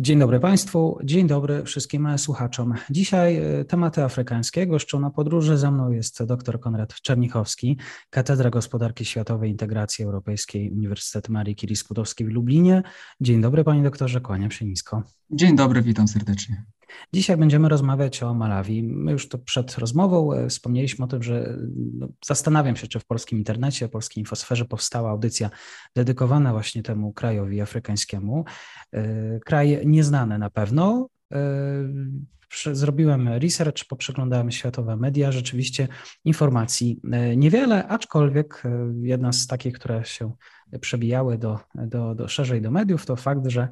Dzień dobry Państwu, dzień dobry wszystkim słuchaczom. Dzisiaj e, tematy afrykańskie. Goszczą na podróży ze mną jest dr Konrad Czernichowski, Katedra Gospodarki Światowej Integracji Europejskiej Uniwersytet Marii Curie Skłodowskiej w Lublinie. Dzień dobry Panie doktorze, kłaniam się nisko. Dzień dobry, witam serdecznie. Dzisiaj będziemy rozmawiać o Malawi. My już to przed rozmową e, wspomnieliśmy o tym, że no, zastanawiam się, czy w polskim internecie, polskiej infosferze powstała audycja dedykowana właśnie temu krajowi afrykańskiemu. E, kraj nieznany na pewno. E, zrobiłem research, poprzeglądałem światowe media, rzeczywiście informacji niewiele, aczkolwiek jedna z takich, które się przebijały do, do, do szerzej do mediów, to fakt, że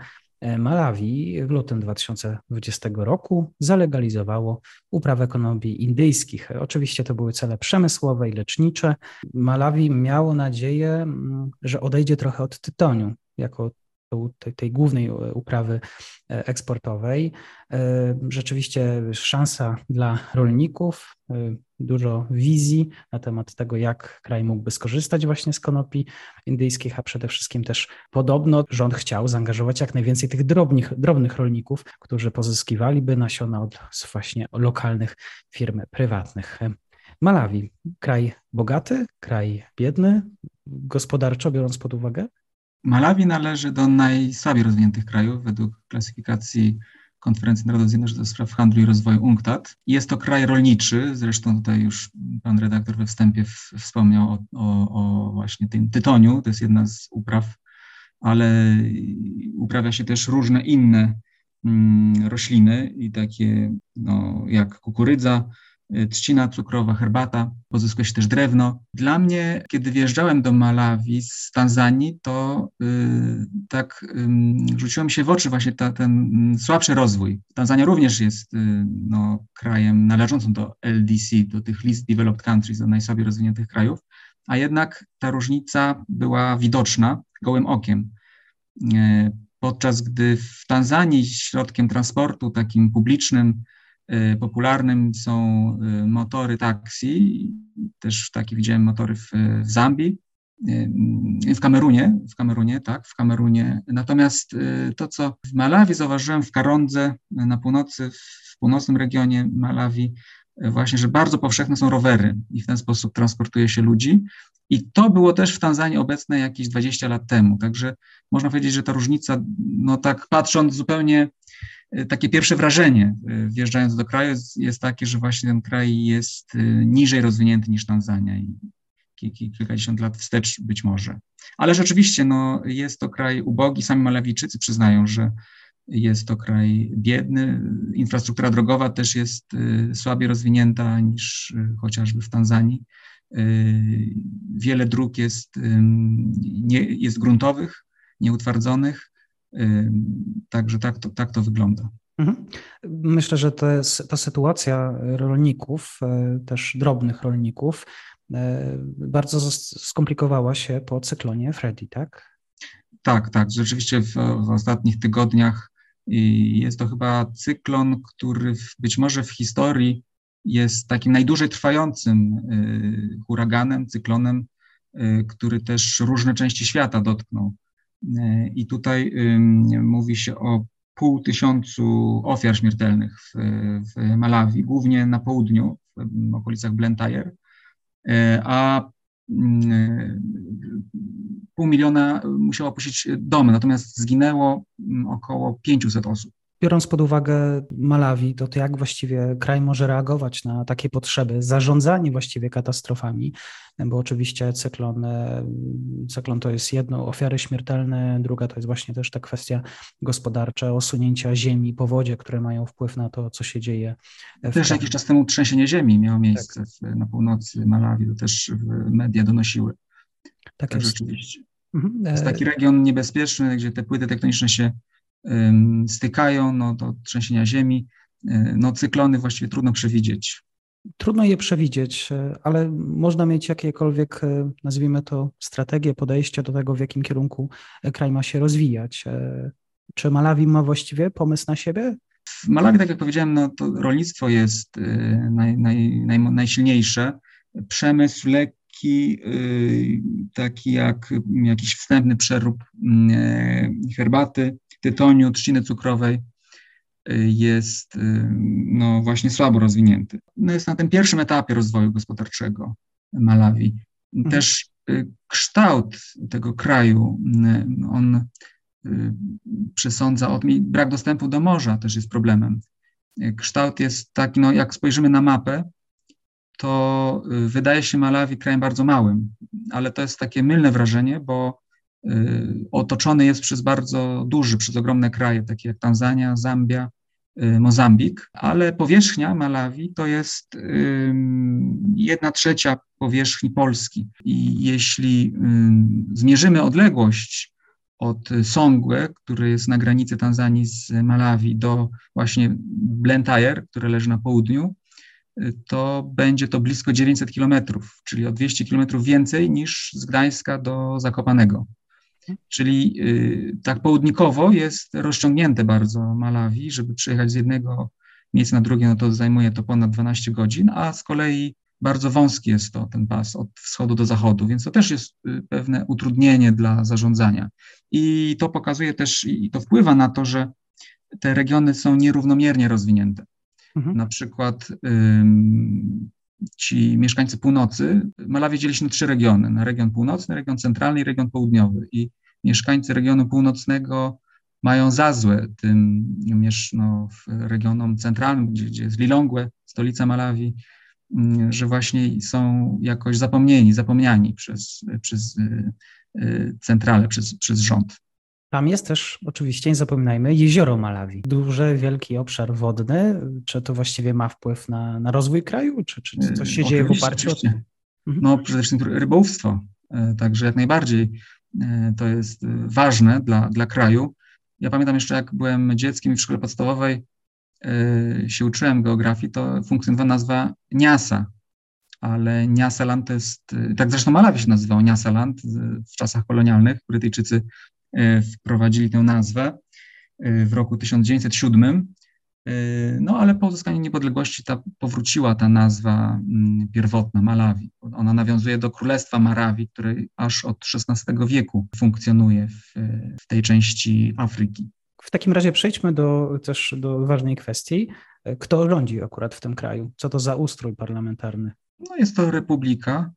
Malawi w lutym 2020 roku zalegalizowało uprawę konopi indyjskich. Oczywiście to były cele przemysłowe i lecznicze. Malawi miało nadzieję, mm, że odejdzie trochę od tytoniu jako tej, tej głównej uprawy e, eksportowej. E, rzeczywiście szansa dla rolników, dużo wizji na temat tego, jak kraj mógłby skorzystać właśnie z konopi indyjskich, a przede wszystkim też podobno rząd chciał zaangażować jak najwięcej tych drobnych, drobnych rolników, którzy pozyskiwaliby nasiona od właśnie lokalnych firm prywatnych. Malawi, kraj bogaty, kraj biedny, gospodarczo biorąc pod uwagę? Malawi należy do najsłabiej rozwiniętych krajów według klasyfikacji Konferencji Narodów Zjednoczonych do Spraw Handlu i Rozwoju UNCTAD. Jest to kraj rolniczy, zresztą tutaj już pan redaktor we wstępie wspomniał o, o, o właśnie tym tytoniu, to jest jedna z upraw, ale uprawia się też różne inne mm, rośliny i takie no, jak kukurydza, trzcina cukrowa, herbata, pozyskuje się też drewno. Dla mnie, kiedy wjeżdżałem do Malawi z Tanzanii, to y, tak y, rzuciło mi się w oczy właśnie ta, ten mm, słabszy rozwój. Tanzania również jest y, no, krajem należącym do LDC, do tych Least Developed Countries, do najsłabiej rozwiniętych krajów, a jednak ta różnica była widoczna gołym okiem. Y, podczas gdy w Tanzanii środkiem transportu takim publicznym Y, popularnym są y, motory taksi, też takie widziałem motory w, w Zambii, y, w Kamerunie, w Kamerunie, tak, w Kamerunie. Natomiast to, co w Malawi zauważyłem w Karondze na północy, w północnym regionie Malawi, właśnie, że bardzo powszechne są rowery i w ten sposób transportuje się ludzi. I to było też w Tanzanii obecne jakieś 20 lat temu. Także można powiedzieć, że ta różnica, no tak patrząc zupełnie Y, takie pierwsze wrażenie y, wjeżdżając do kraju jest, jest takie, że właśnie ten kraj jest y, niżej rozwinięty niż Tanzania i kilkadziesiąt lat wstecz być może. Ale rzeczywiście no, jest to kraj ubogi, sami Malawijczycy przyznają, że jest to kraj biedny. Infrastruktura drogowa też jest słabiej rozwinięta niż chociażby w Tanzanii. Wiele dróg jest, nie, jest gruntowych, nieutwardzonych. Także tak to, tak to wygląda. Mhm. Myślę, że to jest, ta sytuacja rolników, e, też drobnych rolników, e, bardzo skomplikowała się po cyklonie Freddy, tak? Tak, tak. Rzeczywiście w, w ostatnich tygodniach jest to chyba cyklon, który w, być może w historii jest takim najdłużej trwającym e, huraganem, cyklonem, który też różne części świata dotknął. I tutaj mówi się o pół tysiącu ofiar śmiertelnych w, w Malawi, głównie na południu, w okolicach Blantyre, e, a pół miliona musiało opuścić domy, natomiast zginęło około 500 osób. Biorąc pod uwagę Malawi, to, to jak właściwie kraj może reagować na takie potrzeby, zarządzanie właściwie katastrofami, bo oczywiście cyklon, e, cyklon to jest jedno, ofiary śmiertelne, druga to jest właśnie też ta kwestia gospodarcza, osunięcia ziemi, powodzie, które mają wpływ na to, co się dzieje. Też jakiś czas temu trzęsienie ziemi miało miejsce tak. na północy Malawi, to też media donosiły. Tak, tak jest. rzeczywiście. Mhm. To jest taki region niebezpieczny, gdzie te płyty tektoniczne się stykają, no to trzęsienia ziemi, no cyklony właściwie trudno przewidzieć. Trudno je przewidzieć, ale można mieć jakiekolwiek, nazwijmy to, strategie, podejście do tego, w jakim kierunku kraj ma się rozwijać. Czy Malawi ma właściwie pomysł na siebie? W Malawi, tak jak powiedziałem, no to rolnictwo jest y, naj, naj, naj, najsilniejsze. Przemysł lekki, y, taki jak jakiś wstępny przerób y, herbaty, tytoniu, trzciny cukrowej jest no, właśnie słabo rozwinięty. No, jest na tym pierwszym etapie rozwoju gospodarczego Malawi. Mhm. Też kształt tego kraju, on przesądza o tym. brak dostępu do morza też jest problemem. Kształt jest taki, no jak spojrzymy na mapę, to y, wydaje się Malawi krajem bardzo małym, ale to jest takie mylne wrażenie, bo y, otoczony jest przez bardzo duży, przez ogromne kraje, takie jak Tanzania, Zambia, y, Mozambik, ale powierzchnia Malawi to jest jedna trzecia powierzchni Polski. I jeśli zmierzymy odległość od Songwe, który jest na granicy Tanzanii z Malawi, do właśnie Blantyre, które leży na południu, to będzie to blisko 900 kilometrów, czyli o 200 kilometrów więcej niż z Gdańska do Zakopanego. Czyli y, tak południkowo jest rozciągnięte bardzo Malawi, żeby przyjechać z jednego miejsca na drugie, no to zajmuje to ponad 12 godzin, a z kolei bardzo wąski jest to ten pas od wschodu do zachodu, więc to też jest y, pewne utrudnienie dla zarządzania. I to pokazuje też, i to wpływa na to, że te regiony są nierównomiernie rozwinięte. Mhm. Na przykład ym, ci mieszkańcy północy, Malawi dzieli się na trzy regiony, na region północny, region centralny i region południowy. I mieszkańcy regionu północnego mają za złe tym no, regionom centralnym, gdzie, gdzie jest Lilongwe, stolica Malawi, Mm, że właśnie są jakoś zapomnieni, zapomniani przez, przez y, y, centralę, przez, przez rząd. Tam jest też oczywiście, nie zapominajmy, jezioro Malawi. Duży, wielki obszar wodny. Czy to właściwie ma wpływ na, na rozwój kraju? Czy, czy coś się dzieje w oparciu o to? Mhm. No przede wszystkim rybołówstwo. E, także jak najbardziej e, to jest ważne dla, dla kraju. Ja pamiętam jeszcze, jak byłem dzieckiem w szkole podstawowej, się uczyłem geografii, to funkcjonowała nazwa Niasa, ale Niasaland to jest, tak zresztą Malawi się nazywał Niasaland w czasach kolonialnych. Brytyjczycy wprowadzili tę nazwę w roku 1907. No ale po uzyskaniu niepodległości ta, powróciła ta nazwa mm, pierwotna Malawi. Ona nawiązuje do Królestwa Marawi, które aż od XVI wieku funkcjonuje w, w tej części Afryki. W takim razie przejdźmy do, też do ważnej kwestii. Kto rządzi akurat w tym kraju? Co to za ustrój parlamentarny? No jest to republika.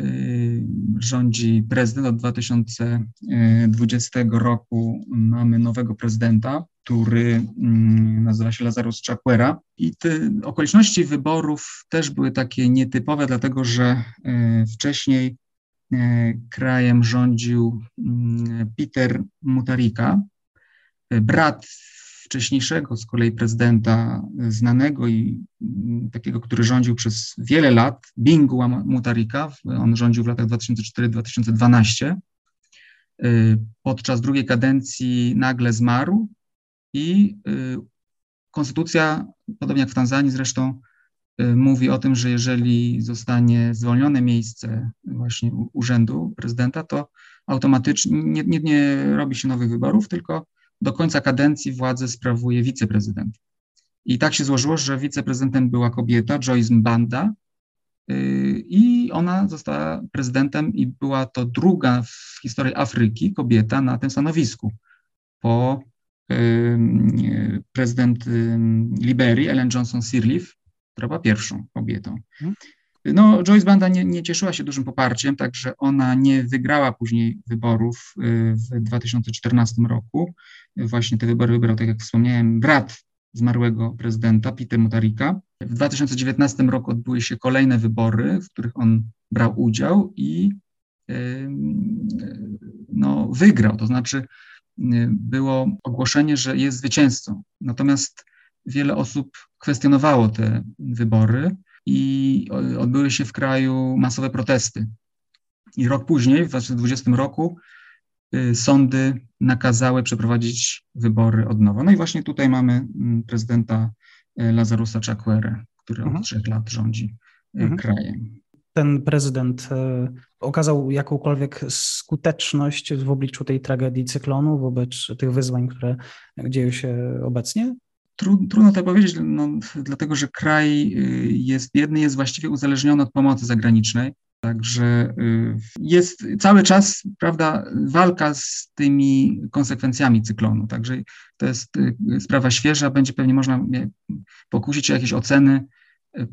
Y, rządzi prezydent od 2020 roku. Mamy nowego prezydenta, który mm, nazywa się Lazarus Chakwera. I te okoliczności wyborów też były takie nietypowe, dlatego że y, wcześniej y, krajem rządził mm, Peter Mutarika, brat wcześniejszego z kolei prezydenta znanego i takiego, który rządził przez wiele lat, Bingu Mutarika, on rządził w latach 2004-2012. Y, podczas drugiej kadencji nagle zmarł i y, konstytucja, podobnie jak w Tanzanii zresztą, y, mówi o tym, że jeżeli zostanie zwolnione miejsce właśnie urzędu prezydenta, to automatycznie nie, nie, nie robi się nowych wyborów, tylko do końca kadencji władzę sprawuje wiceprezydent. I tak się złożyło, że wiceprezydentem była kobieta, Joyce Mbanda, y, i ona została prezydentem i była to druga w historii Afryki kobieta na tym stanowisku. Po prezydent Liberii, Ellen Johnson Sirleaf, która była pierwszą kobietą. No, Joyce Banda nie, nie, cieszyła się dużym poparciem, także ona nie wygrała później wyborów y, w 2014 roku. Właśnie te wybory wybrał, tak jak wspomniałem, brat zmarłego prezydenta, Peter Mutarika. W 2019 roku odbyły się kolejne wybory, w których on brał udział i no, wygrał. To znaczy y, było ogłoszenie, że jest zwycięzcą. Natomiast wiele osób kwestionowało te wybory i odbyły się w kraju masowe protesty. I rok później, w 2020 roku, sądy nakazały przeprowadzić wybory od nowa. No i właśnie tutaj mamy mm, prezydenta Lazarusa Chakwere, który mhm. od trzech lat rządzi mhm. krajem ten prezydent okazał jakąkolwiek skuteczność w obliczu tej tragedii cyklonu, wobec tych wyzwań, które dzieją się obecnie? Trudno to powiedzieć, no, dlatego że kraj y, jest biedny, jest właściwie uzależniony od pomocy zagranicznej. Także y, jest cały czas, prawda, walka z tymi konsekwencjami cyklonu. Także to jest y, sprawa świeża, będzie pewnie można pokusić o jakieś oceny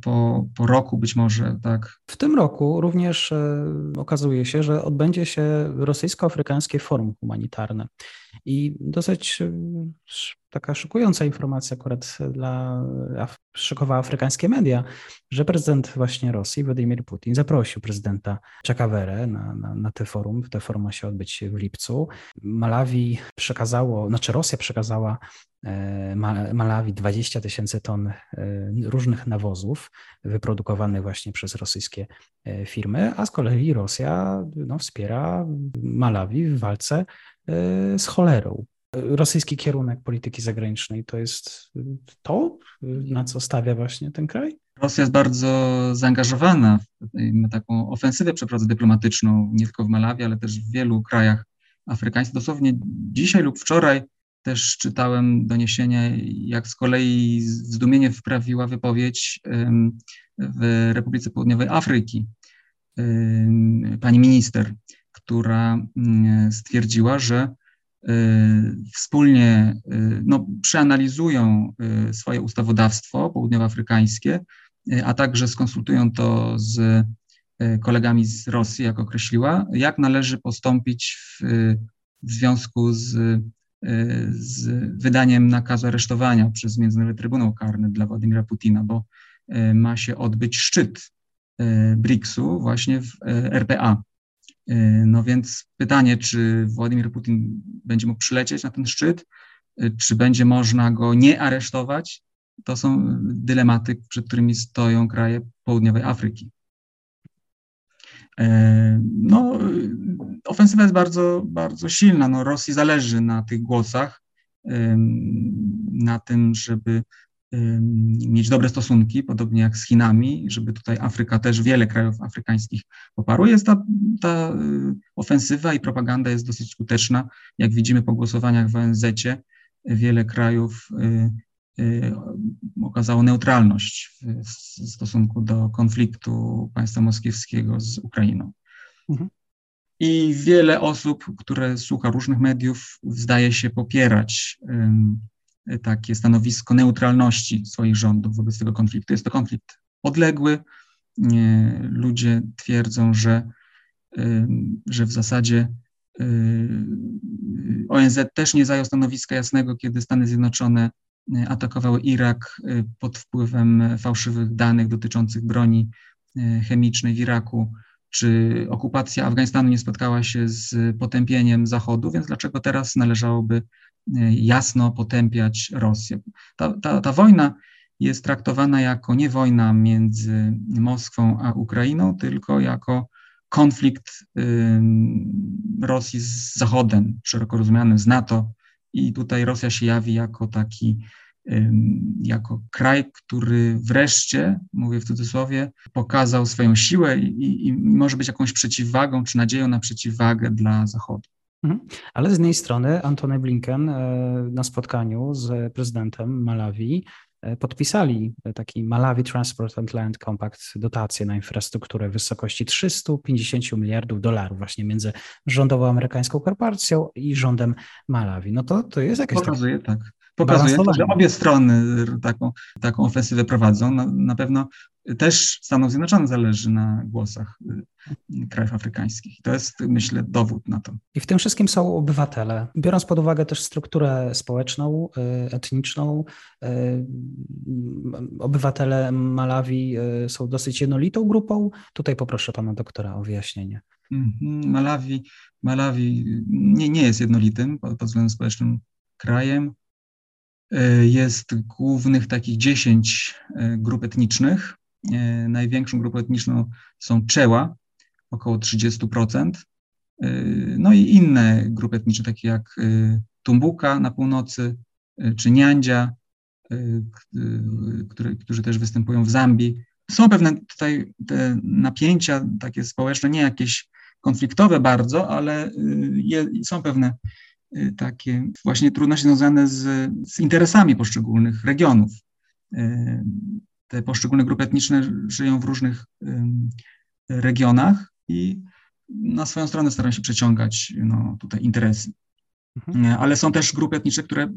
po, po roku być może, tak. W tym roku również e, okazuje się, że odbędzie się rosyjsko-afrykańskie forum humanitarne. I dosyć taka szokująca informacja akurat dla, szokowała afrykańskie media, że prezydent właśnie Rosji, Władimir Putin, zaprosił prezydenta Czakawerę na, na, na te forum. Te forum ma się odbyć w lipcu. Malawi przekazało, znaczy Rosja przekazała e, Malawi 20 tysięcy ton e, różnych nawozów wyprodukowanych właśnie przez rosyjskie e, firmy, a z kolei Rosja no, wspiera Malawi w walce z cholerą rosyjski kierunek polityki zagranicznej to jest to, na co stawia właśnie ten kraj? Rosja jest bardzo zaangażowana w taką ofensywę przeprowadza dyplomatyczną, nie tylko w Malawi, ale też w wielu krajach afrykańskich. Dosłownie dzisiaj lub wczoraj też czytałem doniesienia, jak z kolei zdumienie wprawiła wypowiedź w Republice Południowej Afryki pani minister, która mm, stwierdziła, że wspólnie y, no, przeanalizują y, swoje ustawodawstwo południowoafrykańskie, a także skonsultują to z kolegami z Rosji, jak określiła, jak należy postąpić w, w związku z, z wydaniem nakazu aresztowania przez Międzynarodowy Trybunał Karny dla Władimira Putina, bo ma się odbyć szczyt BRICS-u właśnie w RPA. Y, no więc pytanie, czy Władimir Putin będzie mógł przylecieć na ten szczyt, y, czy będzie można go nie aresztować, to są dylematy, przed którymi stoją kraje południowej Afryki. Y, no, ofensywa jest bardzo, bardzo silna. No, Rosji zależy na tych głosach, na tym, żeby mieć dobre stosunki, podobnie jak z Chinami, żeby tutaj Afryka też, wiele krajów afrykańskich poparło. Jest ta, ta y, ofensywa i propaganda jest dosyć skuteczna. Jak widzimy po głosowaniach w ONZ, wiele krajów y, y, okazało neutralność w, stosunku do konfliktu państwa moskiewskiego z Ukrainą. Mhm. I wiele osób, które słucha różnych mediów, zdaje się popierać takie stanowisko neutralności swoich rządów wobec tego konfliktu. Jest to konflikt odległy. Ludzie twierdzą, że, że w zasadzie ONZ też nie zajął stanowiska jasnego, kiedy Stany Zjednoczone atakowały Irak pod wpływem fałszywych danych dotyczących broni chemicznej w Iraku, czy okupacja Afganistanu nie spotkała się z potępieniem Zachodu, więc dlaczego teraz należałoby jasno potępiać Rosję. Ta, ta, ta wojna jest traktowana jako nie wojna między Moskwą a Ukrainą, tylko jako konflikt Rosji z Zachodem, szeroko rozumianym z NATO. I tutaj Rosja się jawi jako taki, jako kraj, który wreszcie, mówię w cudzysłowie, pokazał swoją siłę i, i może być jakąś przeciwwagą czy nadzieją na przeciwwagę dla Zachodu. Mhm. Ale z jednej strony Antony Blinken e, na spotkaniu z prezydentem Malawi e, podpisali taki Malawi Transport and Land Compact, dotację na infrastrukturę w wysokości 350 miliardów dolarów właśnie między rządową amerykańską korporacją i rządem Malawi. No to, to jest jakieś... Pokazuje, tak. Pokazuje, że obie strony taką, taką ofensywę prowadzą. Na, na pewno też Stanom Zjednoczonym zależy na głosach y, krajów afrykańskich. I to jest, myślę, dowód na to. I w tym wszystkim są obywatele. Biorąc pod uwagę też strukturę społeczną, y, etniczną, y, obywatele Malawi są dosyć jednolitą grupą. Tutaj poproszę pana doktora o wyjaśnienie. Mhm. Malawi, Malawi nie, nie jest jednolitym pod względem społecznym krajem. Jest głównych takich 10 grup etnicznych. E, największą grupą etniczną są Czeła, około 30%. No i inne grupy etniczne, takie jak Tumbuka na północy, czy Niandzia, które, którzy też występują w Zambii. Są pewne tutaj te napięcia takie społeczne, nie jakieś konfliktowe bardzo, ale je, są pewne takie właśnie trudności związane z, z interesami poszczególnych regionów. Y, te poszczególne grupy etniczne żyją w różnych regionach i na swoją stronę starają się przeciągać no, tutaj interesy. Mhm. Y, ale są też grupy etniczne, które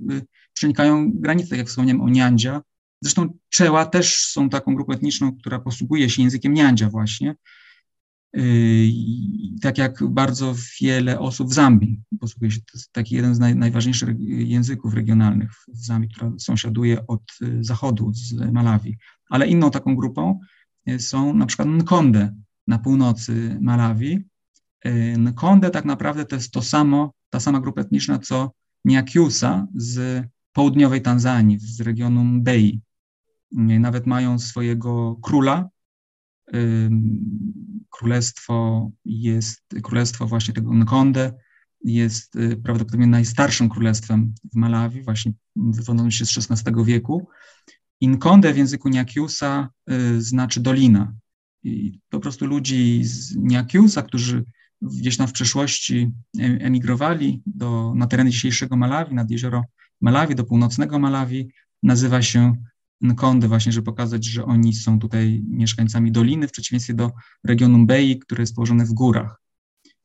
przenikają granice, tak jak wspomniałem o Niandzia. Zresztą Czeła też są taką grupą etniczną, która posługuje się językiem Niandzia właśnie. Yy, tak jak bardzo wiele osób w Zambii posługuje się, to jest taki jeden z naj, najważniejszych języków regionalnych w Zambii, która sąsiaduje od y, zachodu, z Malawi. Ale inną taką grupą y, są na przykład Nkonde na północy Malawi. Y, Nkonde tak naprawdę to jest to samo, ta sama grupa etniczna, co Nyakyusa z południowej Tanzanii, z regionu Mbei. Nawet mają swojego króla, królestwo jest, królestwo właśnie tego Nkonde jest y, prawdopodobnie najstarszym królestwem w Malawi, właśnie wywodzącym się z XVI wieku. Nkonde w języku Nyakiusa y, znaczy dolina. I po prostu ludzi z Nyakiusa, którzy gdzieś tam w przeszłości emigrowali do, na tereny dzisiejszego Malawi, nad jezioro Malawi, do północnego Malawi, nazywa się Nkondy właśnie, żeby pokazać, że oni są tutaj mieszkańcami doliny, w przeciwieństwie do regionu Mbei, który jest położony w górach.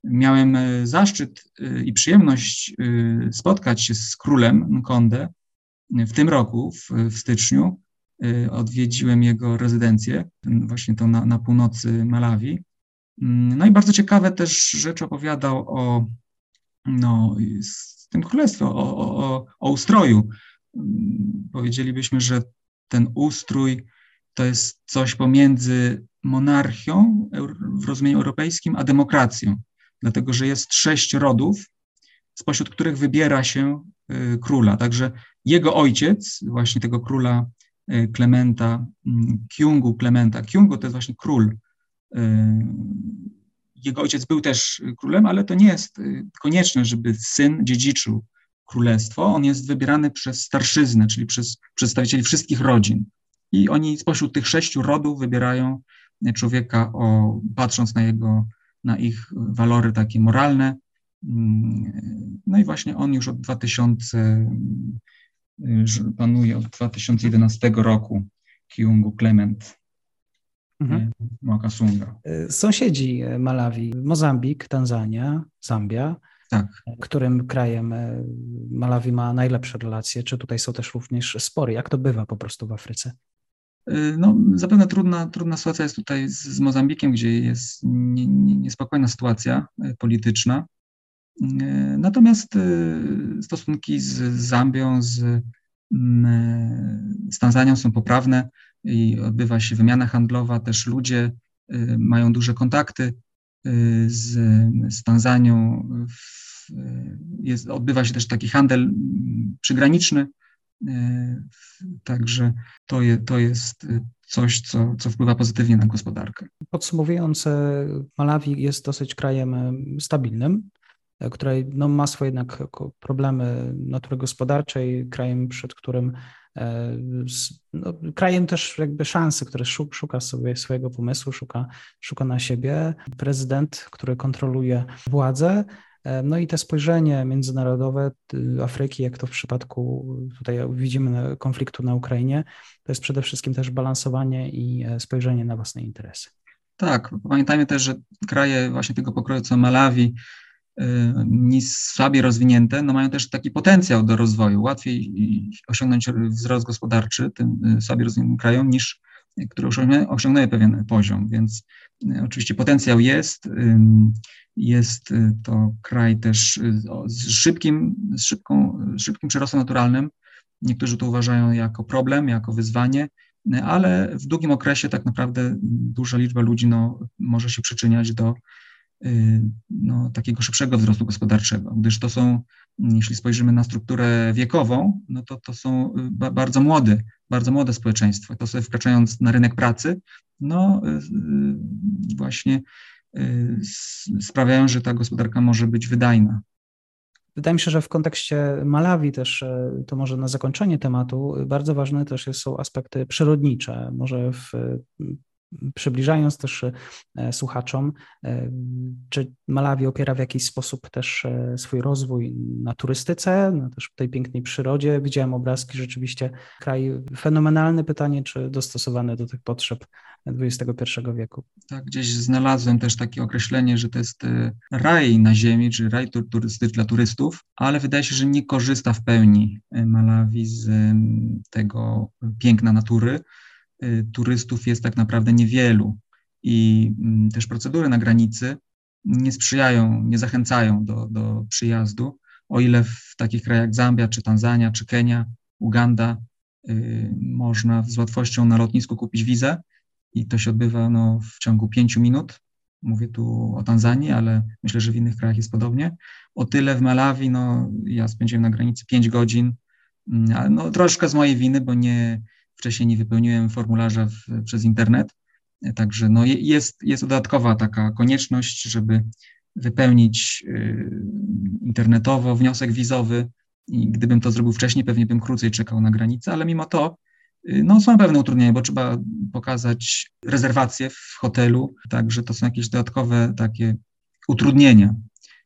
Miałem e, zaszczyt e, i przyjemność e, spotkać się z królem Nkonde w tym roku, w, w styczniu. Odwiedziłem jego rezydencję, właśnie to na, na północy Malawi. Mm, no i bardzo ciekawe też rzeczy opowiadał o no, tym królestwie, o, o, o ustroju. Mm, powiedzielibyśmy, że ten ustrój to jest coś pomiędzy monarchią w rozumieniu europejskim, a demokracją, dlatego że jest sześć rodów, spośród których wybiera się y, króla. Także jego ojciec, właśnie tego króla y, Klementa, mm, Kyungu Klementa, Kyungu to jest właśnie król. Y, jego ojciec był też królem, ale to nie jest konieczne, żeby syn dziedziczył królestwo, on jest wybierany przez starszyznę, czyli przez przedstawicieli wszystkich rodzin. I oni spośród tych sześciu rodów wybierają człowieka, o, patrząc na jego, na ich walory takie moralne. No i właśnie on już od 2000, panuje od 2011 roku, Kiungu Clement mhm. E, Mokasunga. Sąsiedzi Malawi, Mozambik, Tanzania, Zambia, tak. którym krajem e, Malawi ma najlepsze relacje? Czy tutaj są też również spory? Jak to bywa po prostu w Afryce? E, no, zapewne trudna, trudna sytuacja jest tutaj z, z Mozambikiem, gdzie jest nie, nie, niespokojna sytuacja e, polityczna. Natomiast stosunki z Zambią, z, mm, z Tanzanią są poprawne i odbywa się wymiana handlowa. Też ludzie mają duże kontakty z, z Tanzanią. Jest, odbywa się też taki handel przygraniczny, także to, je, to jest coś, co, co wpływa pozytywnie na gospodarkę. Podsumowując, Malawi jest dosyć krajem stabilnym, który no, ma swoje jednak problemy natury gospodarczej, krajem, przed którym E, no, krajem też jakby szansy, który szuka sobie swojego pomysłu, szuka, szuka na siebie. Prezydent, który kontroluje władzę, e, no i te spojrzenie międzynarodowe Afryki, jak to w przypadku tutaj widzimy konfliktu na Ukrainie, to jest przede wszystkim też balansowanie i e, spojrzenie na własne interesy. Tak, pamiętajmy też, że kraje właśnie tego pokroju co Malawi, słabiej rozwinięte, no mają też taki potencjał do rozwoju. Łatwiej osiągnąć wzrost gospodarczy tym y, słabiej rozwiniętym krajom niż które osiągnęły pewien poziom, więc y, oczywiście potencjał jest. Jest to kraj też z szybkim, z szybką, szybkim przyrostem naturalnym. Niektórzy to uważają jako problem, jako wyzwanie, ale w długim okresie tak naprawdę duża liczba ludzi no, może się przyczyniać do Y, no, takiego szybszego wzrostu gospodarczego, gdyż to są, jeśli spojrzymy na strukturę wiekową, no to to są y, ba bardzo młode, bardzo młode społeczeństwo. To sobie wkraczając na rynek pracy, no y, właśnie sprawiają, że ta gospodarka może być wydajna. Wydaje mi się, że w kontekście Malawi też, to może na zakończenie tematu, bardzo ważne też są aspekty przyrodnicze. Może w przybliżając też e, słuchaczom, e, czy Malawi opiera w jakiś sposób też e, swój rozwój na turystyce, na też tej pięknej przyrodzie. Widziałem obrazki, rzeczywiście kraj fenomenalny. Pytanie, czy dostosowany do tych potrzeb XXI wieku. Tak, gdzieś znalazłem też takie określenie, że to jest raj na ziemi, czy raj turystyczny dla turystów, ale wydaje się, że nie korzysta w pełni Malawi z tego piękna natury turystów jest tak naprawdę niewielu i mm, też procedury na granicy nie sprzyjają, nie zachęcają do, do przyjazdu, o ile w takich krajach jak Zambia, czy Tanzania, czy Kenia, Uganda y, można z łatwością na lotnisku kupić wizę i to się odbywa no, w ciągu pięciu minut. Mówię tu o Tanzanii, ale myślę, że w innych krajach jest podobnie. O tyle w Malawi, no, ja spędziłem na granicy pięć godzin, mm, no, troszkę z mojej winy, bo nie, Wcześniej nie wypełniłem formularza w, przez internet, także no jest, jest dodatkowa taka konieczność, żeby wypełnić y, internetowo wniosek wizowy. I gdybym to zrobił wcześniej, pewnie bym krócej czekał na granicę, ale mimo to y, no, są pewne utrudnienia, bo trzeba pokazać rezerwację w hotelu, także to są jakieś dodatkowe takie utrudnienia,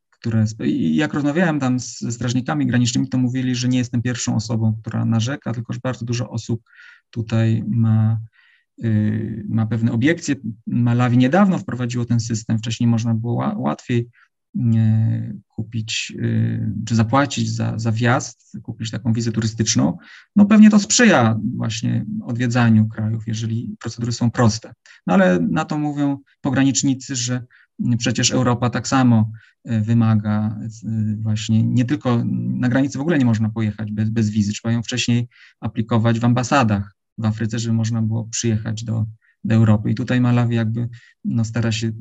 które, i jak rozmawiałem tam z strażnikami granicznymi, to mówili, że nie jestem pierwszą osobą, która narzeka, tylko że bardzo dużo osób tutaj ma, y, ma pewne obiekcje. Malawi niedawno wprowadziło ten system, wcześniej można było łatwiej kupić y, czy zapłacić za, za wjazd, kupić taką wizę turystyczną, no pewnie to sprzyja właśnie odwiedzaniu krajów, jeżeli procedury są proste. No ale na to mówią pogranicznicy, że przecież Europa tak samo y, wymaga właśnie, nie tylko na granicy w ogóle nie można pojechać bez, bez wizy, trzeba ją wcześniej aplikować w ambasadach w Afryce, żeby można było przyjechać do, do Europy. I tutaj Malawi jakby no, stara się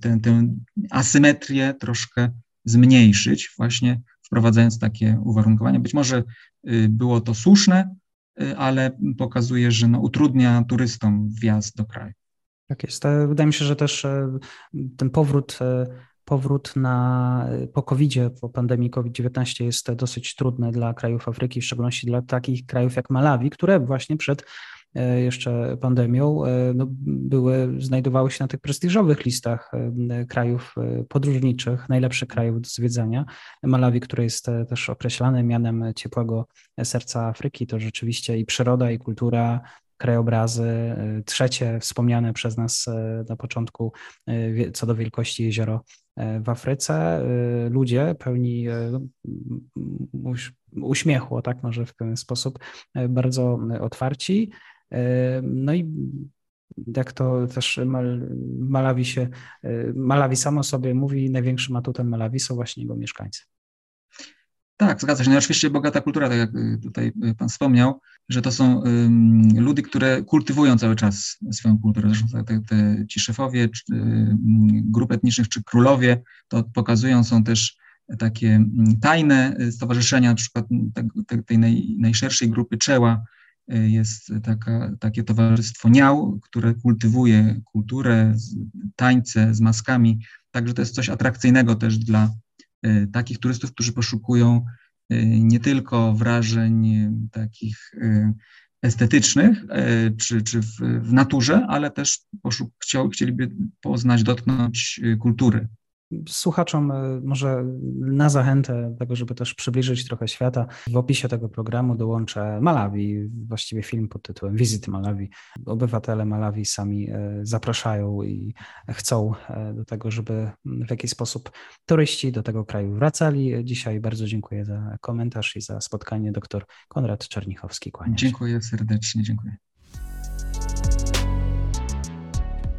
tę, tę asymetrię troszkę zmniejszyć, właśnie wprowadzając takie uwarunkowania. Być może y, było to słuszne, y, ale pokazuje, że no, utrudnia turystom wjazd do kraju. Tak jest. Wydaje mi się, że też e, ten powrót e, powrót na, po covid po pandemii COVID-19 jest dosyć trudny dla krajów Afryki, w szczególności dla takich krajów jak Malawi, które właśnie przed e, jeszcze pandemią e, no, były, znajdowały się na tych prestiżowych listach e, krajów podróżniczych, najlepszych krajów do zwiedzania. Malawi, które jest też określane mianem ciepłego serca Afryki, to rzeczywiście i przyroda, i kultura, krajobrazy. Trzecie wspomniane przez nas na początku co do wielkości jezioro w Afryce e, ludzie pełni e, uśmiechu, tak może w pewien sposób, bardzo otwarci. No i jak to też Malawi się, Malawi samo sobie mówi, największym atutem Malawi są właśnie jego mieszkańcy. Tak, zgadza się. No oczywiście bogata kultura, tak jak tutaj Pan wspomniał, że to są um, ludy, które kultywują cały czas swoją kulturę. Zresztą te, te, ci szefowie czy, um, grup etnicznych czy królowie to pokazują, są też takie tajne stowarzyszenia, na przykład te, tej naj, najszerszej grupy Czeła jest taka, takie towarzystwo Niał, które kultywuje kulturę, tańce z maskami, także to jest coś atrakcyjnego też dla Y, takich turystów, którzy poszukują y, nie tylko wrażeń y, takich estetycznych czy, czy w, w naturze, ale też poszuk, chcieliby poznać, dotknąć kultury Słuchaczom e, może na zachętę tego, żeby też przybliżyć trochę świata, w opisie tego programu dołączę Malawi, właściwie film pod tytułem Wizyty Malawi. Obywatele Malawi sami e, zapraszają i chcą e, do tego, żeby w jakiś sposób turyści do tego kraju wracali. Dzisiaj bardzo dziękuję za komentarz i za spotkanie. Doktor Konrad Czernichowski, kłaniam Dziękuję serdecznie, dziękuję.